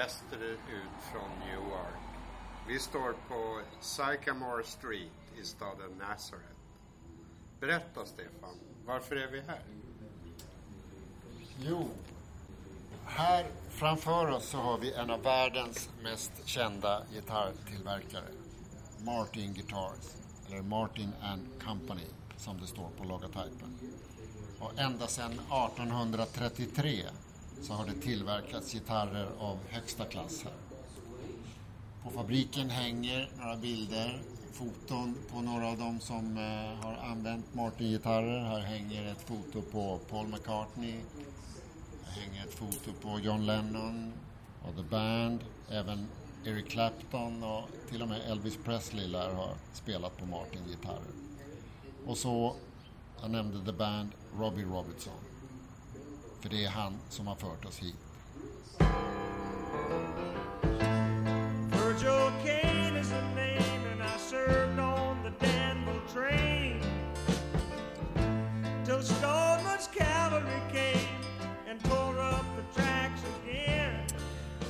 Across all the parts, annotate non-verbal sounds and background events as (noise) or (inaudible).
västerut från Newark. Vi står på Sycamore Street i staden Nazareth. Berätta Stefan, varför är vi här? Jo, här framför oss så har vi en av världens mest kända gitarrtillverkare. Martin Guitars, eller Martin and Company som det står på logotypen. Och ända sedan 1833 så har det tillverkats gitarrer av högsta klass här. På fabriken hänger några bilder, foton på några av dem som eh, har använt Martin-gitarrer. Här hänger ett foto på Paul McCartney. Här hänger ett foto på John Lennon och The Band. Även Eric Clapton och till och med Elvis Presley lär ha spelat på Martin-gitarrer. Och så, jag nämnde The Band, Robbie Robertson. För det är han som har fört oss hit. Virgil Kane is the name and I served on the Danville train Till Stoneman's cavalry came and tore up the tracks again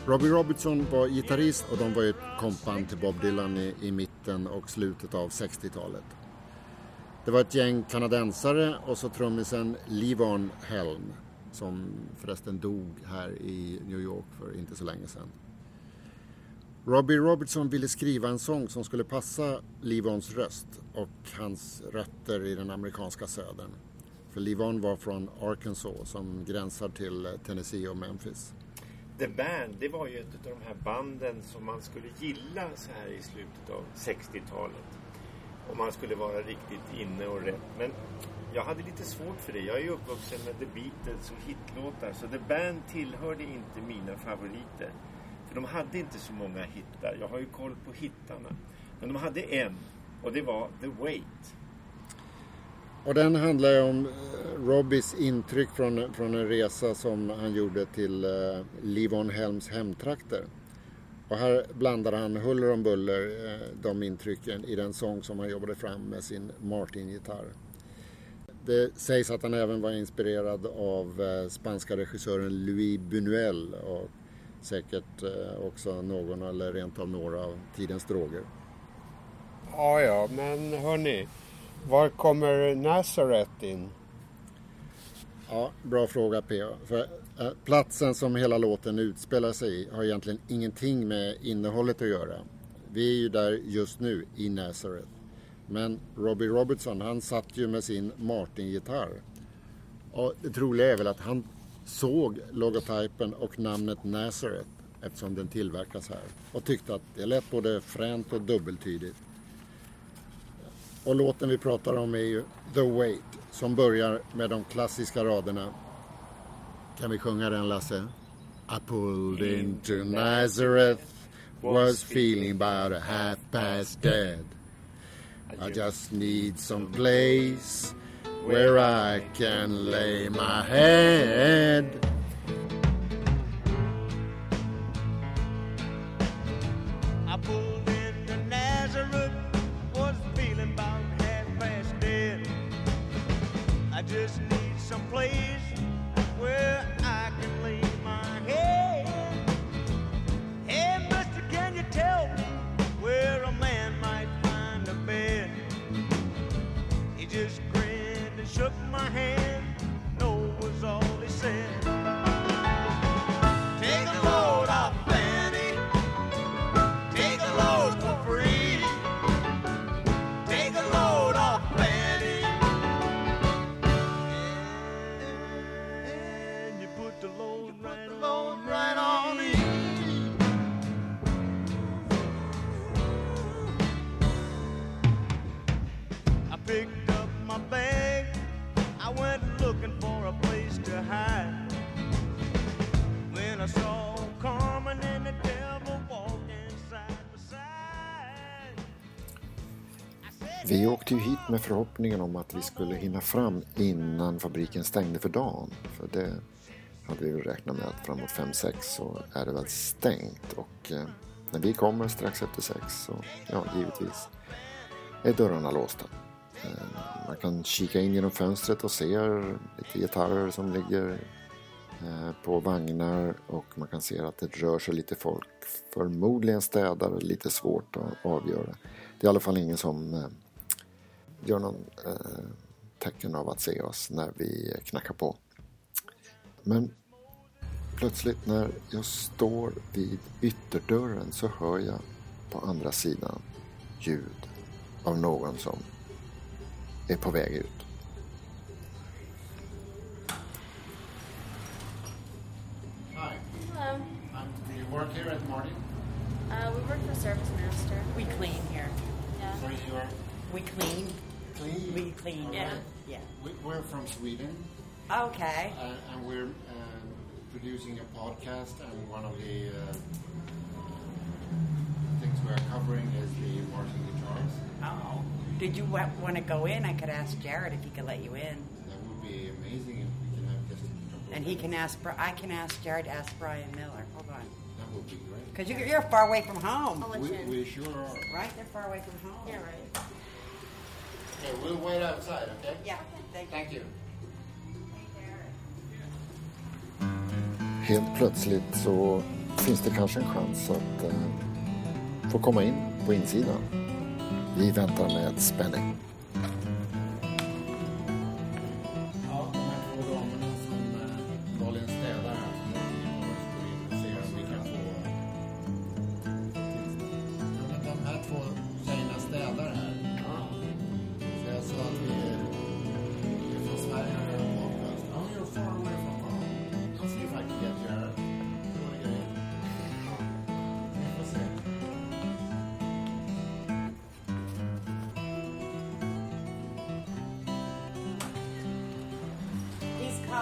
Robbie Robertson var gitarrist och de var ett kompband till Bob Dylan i, i mitten och slutet av 60-talet. Det var ett gäng kanadensare och så trummisen Levon Helm som förresten dog här i New York för inte så länge sedan. Robbie Robertson ville skriva en sång som skulle passa Levons röst och hans rötter i den amerikanska södern. För Levon var från Arkansas som gränsar till Tennessee och Memphis. The Band, det var ju ett av de här banden som man skulle gilla så här i slutet av 60-talet. Om man skulle vara riktigt inne och rätt. Men jag hade lite svårt för det. Jag är ju uppvuxen med The Beatles och hitlåtar. Så The Band tillhörde inte mina favoriter. För de hade inte så många hittar. Jag har ju koll på hittarna. Men de hade en. Och det var The Wait. Och den handlar ju om eh, Robbys Robbies intryck från, från en resa som han gjorde till eh, uh, Livon Helms hemtrakter. Och här blandar han huller om buller uh, de intrycken i den sång som han jobbade fram med sin Martin-gitarr. Det sägs att han även var inspirerad av uh, spanska regissören Louis Buñuel och säkert också någon eller rent av några av tidens droger. Ja, ja, men hörni. Var kommer Nazareth in? Ja, bra fråga P. För, äh, platsen som hela låten utspelar sig i har egentligen ingenting med innehållet att göra. Vi är ju där just nu, i Nazareth. Men Robbie Robertson, han satt ju med sin Martin-gitarr. Och det troliga är väl att han såg logotypen och namnet Nazareth eftersom den tillverkas här och tyckte att det lät både fränt och dubbeltydigt. Och låten vi pratar om är ju The Wait som börjar med de klassiska raderna. Kan vi sjunga den Lasse? I pulled into Nazareth Was feeling about a half past dead I just need some place where I can lay my head. I pulled into Nazareth, was feeling half past dead. I just need some place. Vi åkte ju hit med förhoppningen om att vi skulle hinna fram innan fabriken stängde för dagen. För det hade vi räknat med att framåt 5-6 så är det väl stängt. Och eh, när vi kommer strax efter 6 så, ja givetvis, är dörrarna låsta. Eh, man kan kika in genom fönstret och se lite gitarrer som ligger eh, på vagnar och man kan se att det rör sig lite folk. Förmodligen städare, lite svårt att avgöra. Det är i alla fall ingen som eh, gör någon eh, tecken av att se oss när vi knackar på. Men plötsligt när jag står vid ytterdörren så hör jag på andra sidan ljud av någon som är på väg ut. Okay. uh, and we're uh, producing a podcast and one of the uh, things we're covering is the Martin guitars. Oh. Did you want to go in? I could ask Jared if he could let you in, That would be amazing if we can have just a and he can ask. I can ask Jared to ask Brian Miller. Hold on, That would be great. because you, you're far away from home, I'll let We, you in. we sure are. right? They're far away from home. Yeah, right. Okay, we'll wait outside, okay? Yeah. Thank you. Thank you. Helt plötsligt så finns det kanske en chans att eh, få komma in på insidan. Vi väntar med spänning.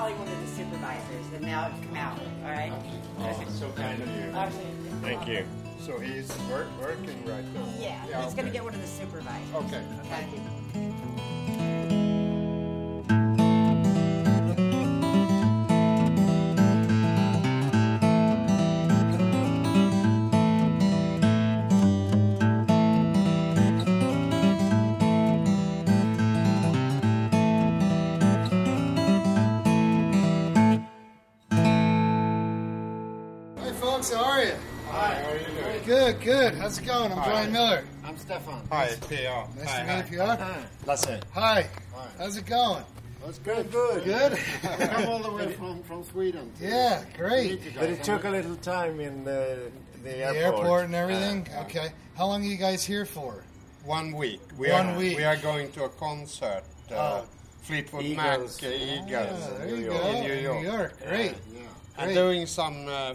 He's calling one of the supervisors, and now it's come out. All right. So kind of you. Actually, Thank you. So he's work, working right now? Yeah. Yeah, he's going to get one of the supervisors. Okay. Okay. How's it going? I'm Hi. Brian Miller. I'm Stefan. Hi, Pia. Nice Hi, to hi. meet you. Huh? Lasse. Hi. How's it going? That's good. Good. Good. We (laughs) come all the way from, from Sweden. yeah, great. But it took a little time in the, the The airport. airport and everything. Okay. How long are you guys here for? One week. We One are, week. We are going to a concert. Uh, Oh. Fleetwood Eagles. Mac, uh, Eagles. Ah, there New you York. go. In New York. New York. Great. Yeah. I'm Great. doing some uh, uh,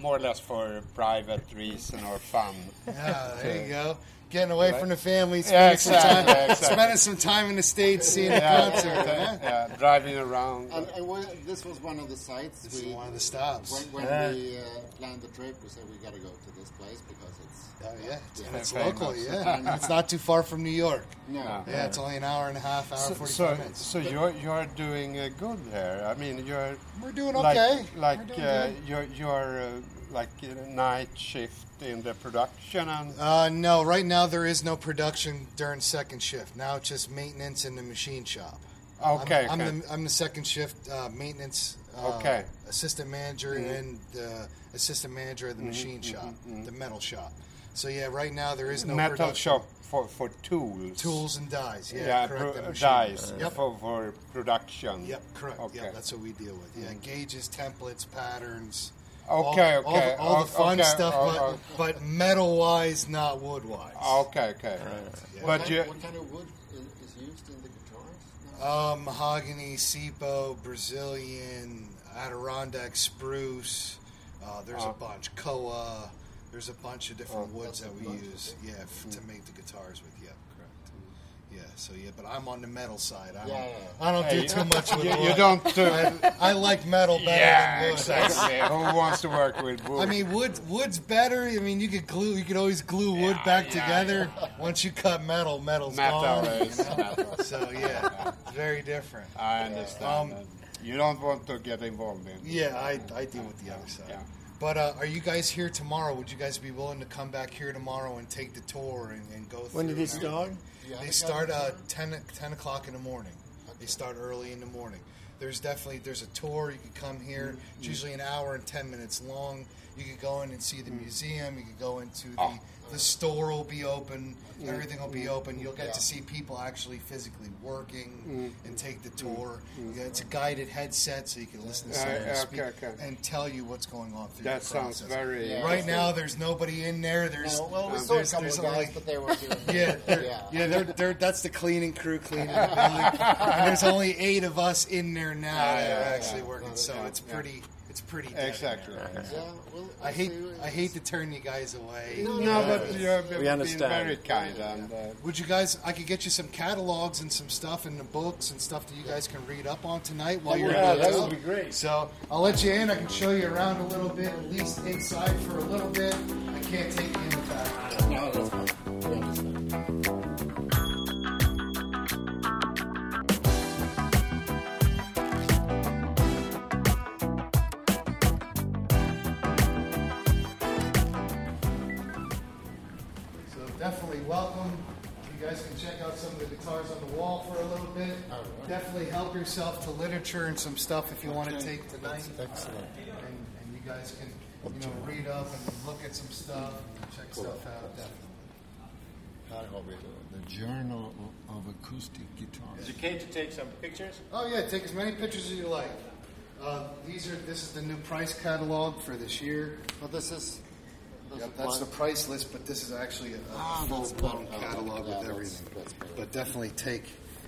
more or less for private reason or fun. Yeah, there you go. Getting away from the family, Yeah, spending, some, exactly, time, exactly. spending some time in the States seeing the Yeah, concert. yeah, huh? yeah, driving around. And, and we, this was one of the sites This we, is one of the stops. when, when Yeah. we uh, planned the trip, we said we got to go to this place because it's Oh, yeah. It's, Yeah. it's Famous. local, yeah. And (laughs) it's not too far from New York. no. Yeah, it's only an hour and a half, hour, So, 45 so, minutes. so you're you're doing uh, good there. I mean, you're We're doing okay. like We're doing uh, you're you're uh, like night shift in the production and Uh, no, right now there is no production during second shift. Now it's just maintenance in the machine shop. okay, I'm, okay. I'm, the, I'm the second shift uh, maintenance uh, Okay. assistant manager Mm-hmm. and the assistant manager of the machine shop, the metal shop. So yeah, right now there is no metal production. shop for for tools. Tools and dies. Yeah, yeah, correct. pro- dies Yep. for for production. Yep, correct. Okay. Mm-hmm. Yep, that's what we deal with. Yeah, gauges, templates, patterns. Okay, all, all okay. the, all the fun okay, stuff, oh, but, but metal wise, not wood wise. Okay, okay. What, But kind, you what kind of wood is, is used in the guitars? now? Um, mahogany, Sipo, Brazilian, Adirondack spruce. Uh, there's Oh. a bunch. Koa. There's a bunch of different Oh, woods that we use. Yeah, f- to make the guitars with. Yeah, correct. Yeah. So yeah, but I'm on the metal side. I don't, Yeah, yeah. I don't Hey, do too much with you, wood. you don't. Uh, I, I like metal better yeah, than wood. exactly. (laughs) Who wants to work with wood? I mean, wood wood's better. I mean, you could glue. You could always glue wood back yeah, together. Once you cut metal, metal's metal gone. is metal. (laughs) So yeah, very different. I understand. Um. You don't want to get involved in. Yeah, I, I deal with the other side. Yeah. But uh, are you guys here tomorrow? Would you guys be willing to come back here tomorrow and take the tour and, and go through? When did and it start? They start got uh, 10, 10 o'clock in the morning. They start early in the morning. There's definitely there's a tour. You can come here. Mm-hmm. It's usually an hour and ten minutes long. You could go in and see the mm-hmm. museum. You could go into the ah. the store will be open. Mm-hmm. Everything will be open. You'll get to see people actually physically working and take the tour. Yeah, it's a guided headset, so you can listen to someone Uh, okay, speak okay. and tell you what's going on through That the sounds process. very. Yeah. Right now, there's nobody in there. There's No, well, we uh, saw a couple there's of guys, only- but they were doing. (laughs) yeah, they're, Yeah. yeah, they're, they're, that's the cleaning crew cleaning (laughs) the and there's only eight of us in there now that yeah, are yeah, actually yeah. working. So Yeah, it's pretty, it's pretty. dead Exactly. there. Yeah, well, I hate, I hate to turn you guys away. No, but you have We been understand. very kind and. Uh, Would you guys? I could get you some catalogs and some stuff in the books and stuff that you guys can read up on tonight while you're Yeah, in that the would be great. So I'll let you in. I can show you around a little bit, at least inside for a little bit. I can't take you in the back. No, that's fine. Definitely help yourself to literature and some stuff if you want to take tonight. Excellent. And, and you guys can, you know, read up and look at some stuff and check stuff out. Definitely. Här har The Journal of Acoustic Guitar. Is it okay to take some pictures? Oh yeah, take as many pictures as you like. Uh, these are this is the new price catalog for this year. Well, this is... this Yep, is that's the price list, but this is actually a, a Ah, full blown good. Oh, catalog yeah, with that's- everything. that's better. But definitely take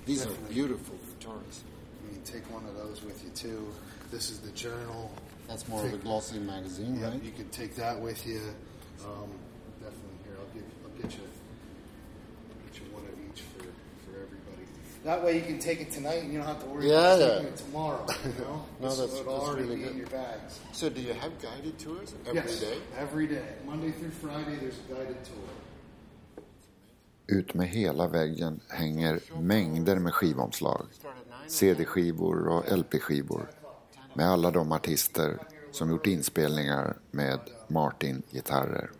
These are beautiful guitars. I mean, take one of those with you too. This is the journal. That's more of a glossy magazine, Yep, right? you can take that with you. Um, definitely here. I'll give. I'll get you. Get you one of each for for everybody. That way you can take it tonight, and you don't have to worry Yeah, about yeah. taking it tomorrow. You (laughs) know, No, This that's- would that's already really be in your bags. So do you have guided tours every day? yes, every day, Monday through Friday. There's a guided tour. Ut med hela väggen hänger mängder med skivomslag. CD-skivor och LP-skivor. Med alla de artister som gjort inspelningar med Martin-gitarrer.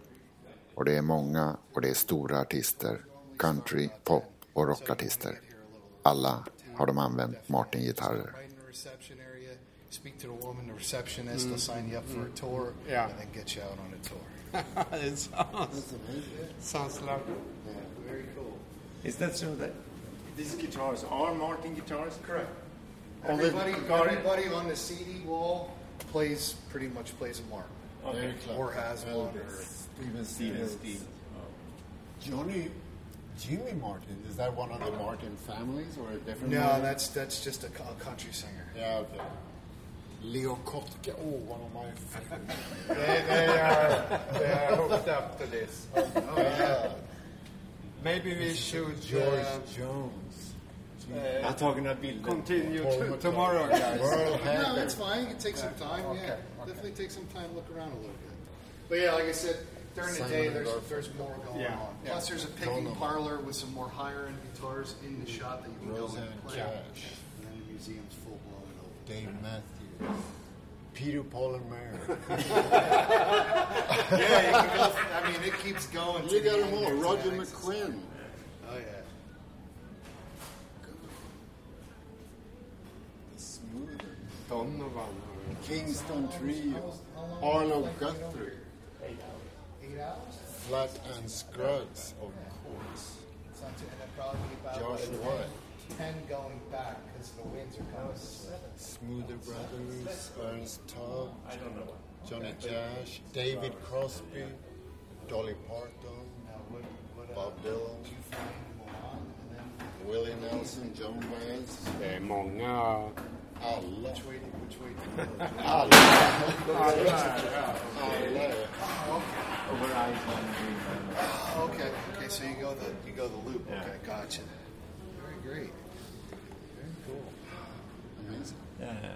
Och det är många och det är stora artister. Country, pop och rockartister. Alla har de använt Martin-gitarrer. Speak to the woman, the receptionist. They'll sign you up for a tour. Yeah. And then get you out on a tour. (laughs) it sounds, sounds lovely. Very cool. Is that so that these guitars are Martin guitars? Correct. All Everybody, everybody on the CD wall plays pretty much plays a mark, Very clever. or has one, or Steven Steven Stills. Steve. Johnny, Jimmy Martin, is that one of the Martin families or a different no, Martin? that's that's just a, co- country singer. Yeah, okay. Leo Kottke, oh, one of my favorites. They, they are they are hooked up to this. Oh (laughs) yeah. Maybe we should George uh, Jones. Jag har tagit några bilder. continue Paul to, tomorrow, guys. No, Haggard. that's fine. You can take some time. Yeah, definitely take some time. To look around a little bit. But yeah, like I said, during the Simon day, there's there's more going Yeah, on. yeah. Plus, there's a picking parlor with some more higher end guitars in the shop that you can go Roseanne and play. Cash. And then the museum's full blown and open. Dave Matthews. Peter Paul and Mary. Yeah, you can go. I mean, it keeps going. you got them all. Roger tonight. McQuinn. Oh yeah. Smoother. Donovan. Kingston Trio. Arlo Guthrie. Eight hours. Flat and Scruggs, of course. It's not too, and then probably about Josh White. Ten going back because the winds are coming. Oh, this. Smoother Brothers, Ernst Tubb, I don't know. Johnny Cash, David Crosby, Dolly Parton, Now, what, what, Bob Dylan, did you find Mohan? And then Willie Nelson, Joan Baez. Det är många... Alla. which way? Which way? Did you go? Alla. Alla. Over Oh, okay. Okay. So you go the you go the loop. Yeah. Okay. Gotcha. Very great. Very cool. Amazing. Yeah.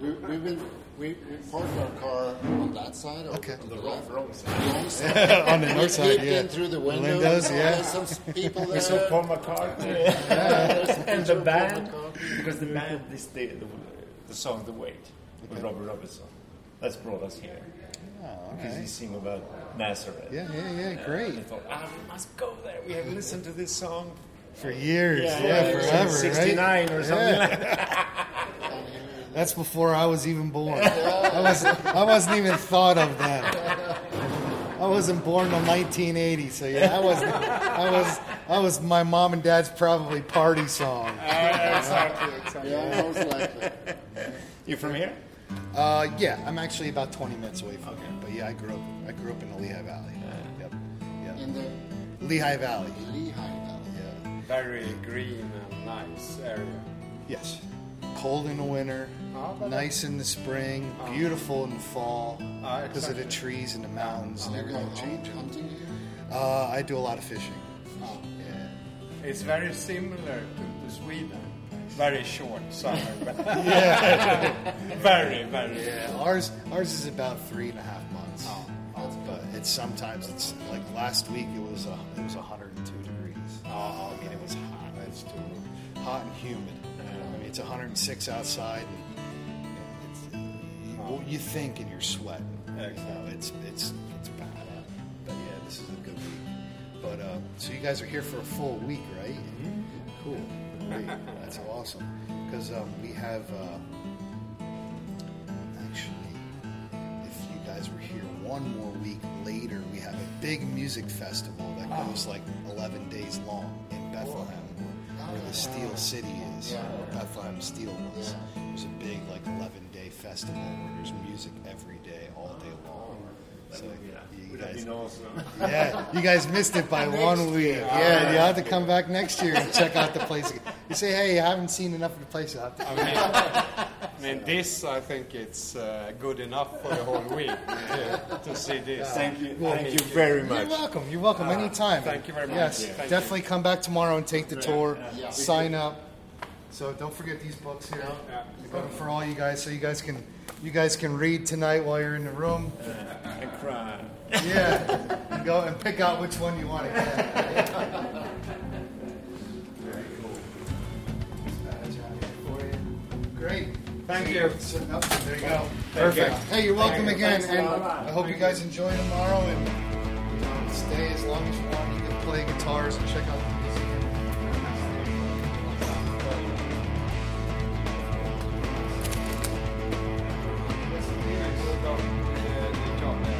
We, we've been, we, we parked our car on that side. Or Okay. On the wrong, wrong side. Wrong side. (laughs) On the north side, yeah. in through the window. Windows, yeah. There's some people (laughs) there. We saw Paul McCartney There's and the band because the band is the, the, the song "The Wait" with Robert Robertson. That's brought us here because he sing about Nazareth. Yeah. Yeah. Yeah. And Great. I thought, ah, we must go there. We have listened to this song For years. Yeah. yeah, forever. since '69 right? or something Yeah. like that. That's before I was even born. I was I wasn't even thought of then. I wasn't born till 1980, so yeah, I was I was I was my mom and dad's probably party song. exactly, exactly. Yeah, most likely. You from here? Uh, yeah, I'm actually about 20 minutes away from here, but yeah, I grew up I grew up in the Lehigh Valley. Yep. Yeah. In the Lehigh Valley. Lehigh Valley. Yeah. Very green and nice area. Yes. Cold in the winter, nice in the spring, beautiful in the fall Ah, because of the trees and the mountains and everything hunt- changing. hunting here? Uh, I do a lot of fishing. Oh. Yeah. It's very similar to, to Sweden. Very short summer. but (laughs) (laughs) very, very. Yeah, ours ours is about three and a half months. That's But it's sometimes it's like last week it was uh, it was 102 degrees. Oh, It's too hot and humid. I mean it's 106 outside. And it's, you, well, you think and you're sweating. Exactly. It's it's it's bad. But yeah, this is a good week. But uh, so you guys are here for a full week, right? Mm-hmm. Cool. Great. That's awesome. Because um, we have. Uh, Actually, if you guys were here one more week later, we have a big music festival that goes like 11 days long in Bethlehem, where the Steel City is, where Bethlehem Steel was. It was a big like 11 day festival where there's music every day, all day long. So you guys, yeah, you guys missed it by (laughs) one week. Yeah, you have to come back next year and check out the place. again. You say, hey, I haven't seen enough of the place. You have to I mean, I this I think it's uh, good enough for the whole week (laughs) to, to see this. Thank you. Thank you very much. You're welcome. You're welcome anytime. thank you very much. Yes, Yeah. Thank definitely come back tomorrow and take the tour. Sign up. So don't forget these books here. I got them for all you guys, so you guys can you guys can read tonight while you're in the room. And cry. Yeah, and go and pick out which one you want to get. (laughs) Thank you. So, no, there you go. Perfect. Hey, you're welcome again, and I hope you guys enjoy tomorrow and um, stay as long as you want. You can play guitars and check out the museum.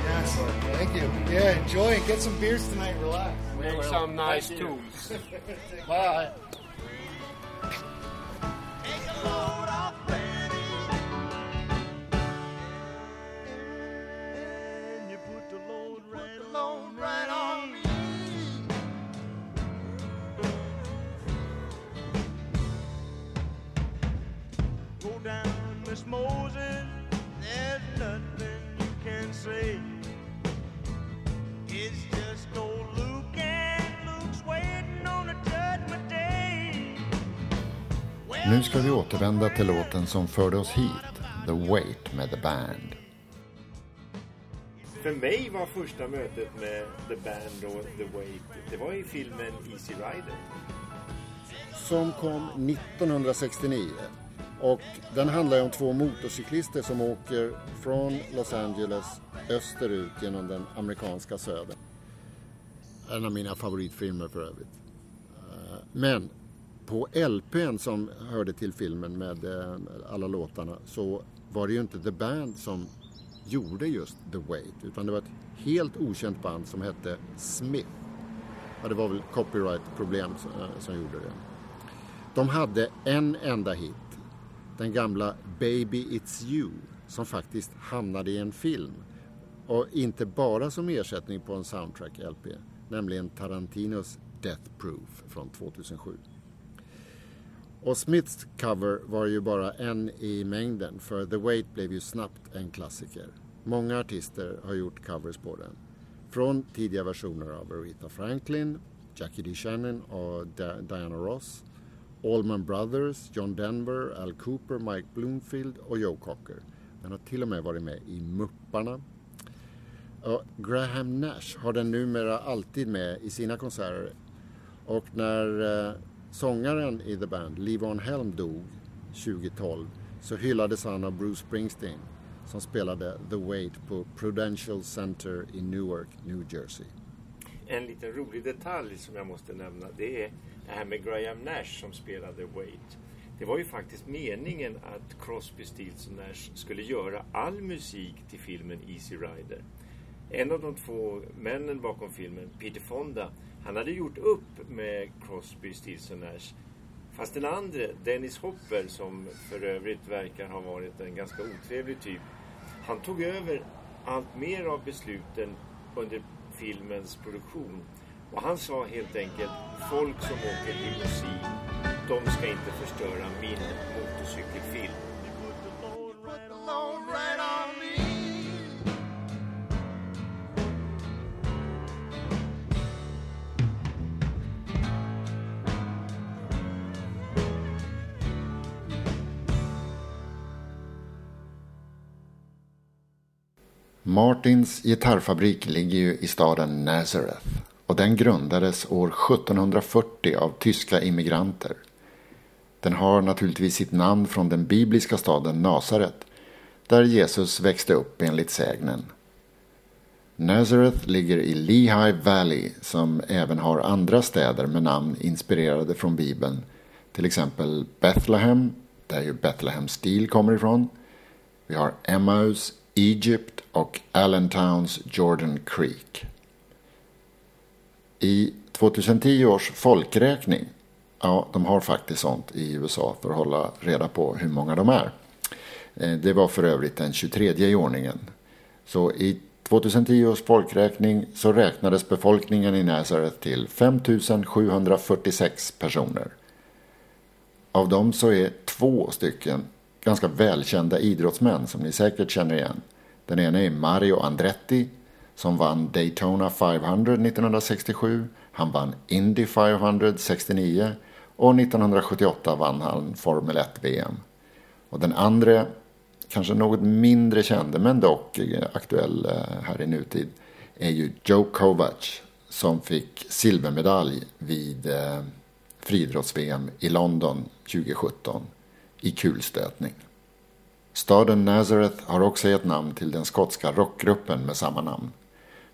Yes, thank you. Yeah, enjoy and get some beers tonight. Relax. Make some nice tools. (laughs) Bye. Nu ska vi återvända till låten som förde oss hit, The Wait med The Band. För mig var första mötet med The Band och The Wait, det var i filmen Easy Rider. som kom 1969. Och den handlar om två motorcyklister som åker från Los Angeles österut genom den amerikanska södern. En av mina favoritfilmer för övrigt. Eh, Men på LPn som hörde till filmen med eh, alla låtarna så var det ju inte The Band som gjorde just The Wait utan det var ett helt okänt band som hette Smith. Ja, det var väl copyright-problem som, eh, som gjorde det. De hade en enda hit. Den gamla Baby It's You som faktiskt hamnade i en film. Och inte bara som ersättning på en soundtrack-LP. Nämligen Tarantinos Death Proof från 2007. Och Smiths cover var ju bara en i mängden för The Wait blev ju snabbt en klassiker. Många artister har gjort covers på den. Från tidiga versioner av Aretha Franklin, Jackie D. Shannon och Diana Ross, Allman Brothers, John Denver, Al Cooper, Mike Bloomfield och Joe Cocker. Den har till och med varit med i Mupparna. Och Graham Nash har den numera alltid med i sina konserter. Och när eh, sångaren i The Band, Levon Helm, dog 2012 så hyllades han av Bruce Springsteen som spelade The Wait på Prudential Center i Newark, New Jersey. En liten rolig detalj som jag måste nämna det är det här med Graham Nash som spelade Wait. Det var ju faktiskt meningen att Crosby, Stills och Nash skulle göra all musik till filmen Easy Rider. En av de två männen bakom filmen, Peter Fonda, han hade gjort upp med Crosby, Stills och Nash. Fast den andra, Dennis Hopper, som för övrigt verkar ha varit en ganska otrevlig typ, han tog över allt mer av besluten under filmens produktion. Och han sa helt enkelt, folk som åker limousin, de ska inte förstöra min motorcykelfilm. Martins gitarrfabrik ligger ju i staden Nazareth och den grundades år 1740 av tyska immigranter. Den har naturligtvis sitt namn från den bibliska staden Nasaret där Jesus växte upp enligt sägnen. Nazareth ligger i Lehigh Valley som även har andra städer med namn inspirerade från Bibeln. Till exempel Bethlehem, där ju Bethlehem Steel kommer ifrån. Vi har Emmaus, Egypt och Allentowns Jordan Creek. I 2010 års folkräkning, ja de har faktiskt sånt i USA för att hålla reda på hur många de är. Eh, det var för övrigt den 23 i ordningen. Så i 2010 års folkräkning så räknades befolkningen i Nazareth till 5 746 personer. Av dem så är två stycken ganska välkända idrottsmän som ni säkert känner igen. Den ena är Mario Andretti som vann Daytona 500 1967. Han vann Indy 500 69 och 1978 vann han Formel 1 VM. Och den andra, kanske något mindre kände men dock eh, aktuell eh, här i nutid, är ju Joe Kovacs som fick silvermedalj vid eh, friidrotts-VM i London 2017 i kulstötning. Staden Nazareth har också gett namn till den skotska rockgruppen med samma namn.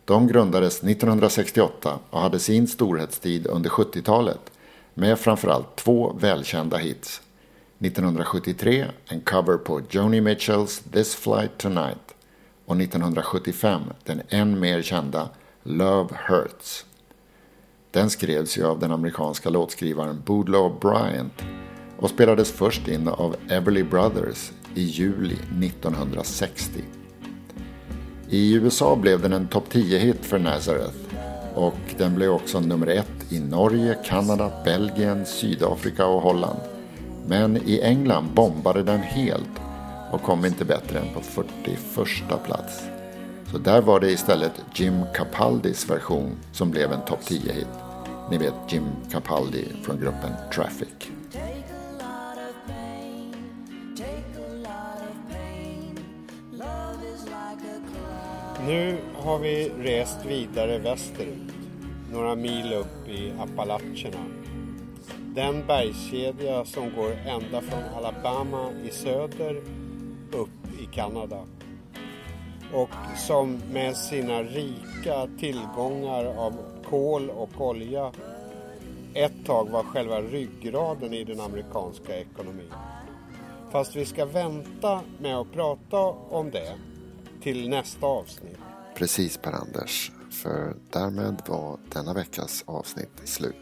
De grundades 1968 och hade sin storhetstid under 70-talet med framförallt två välkända hits. 1973 en cover på Joni Mitchells This Flight Tonight och 1975 den än mer kända Love Hurts. Den skrevs ju av den amerikanska låtskrivaren Boodlow Bryant och spelades först in av Everly Brothers i juli 1960. I USA blev den en topp 10-hit för Nazareth och den blev också nummer ett i Norge, Kanada, Belgien, Sydafrika och Holland. Men i England bombade den helt och kom inte bättre än på 41 plats. Så där var det istället Jim Capaldis version som blev en topp 10-hit. Ni vet Jim Capaldi från gruppen Traffic. Nu har vi rest vidare västerut, några mil upp i Appalacherna. Den bergskedja som går ända från Alabama i söder upp i Kanada. Och som med sina rika tillgångar av kol och olja ett tag var själva ryggraden i den amerikanska ekonomin. Fast vi ska vänta med att prata om det till nästa avsnitt. Precis Per-Anders, för därmed var denna veckas avsnitt slut.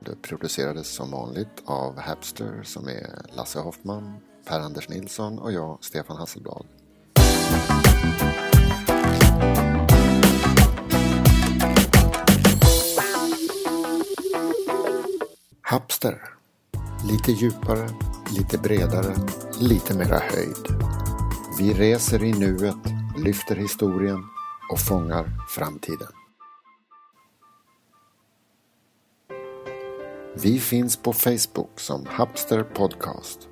Det producerades som vanligt av Hapster som är Lasse Hoffman, Per-Anders Nilsson och jag, Stefan Hasselblad. Hapster. Lite djupare, lite bredare, lite mera höjd. Vi reser i nuet, lyfter historien och fångar framtiden. Vi finns på Facebook som Hapster Podcast.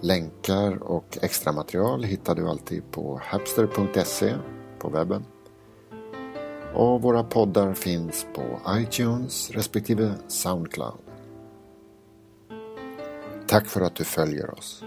Länkar och extra material hittar du alltid på hapster.se på webben. Och våra poddar finns på iTunes respektive Soundcloud. Tack för att du följer oss.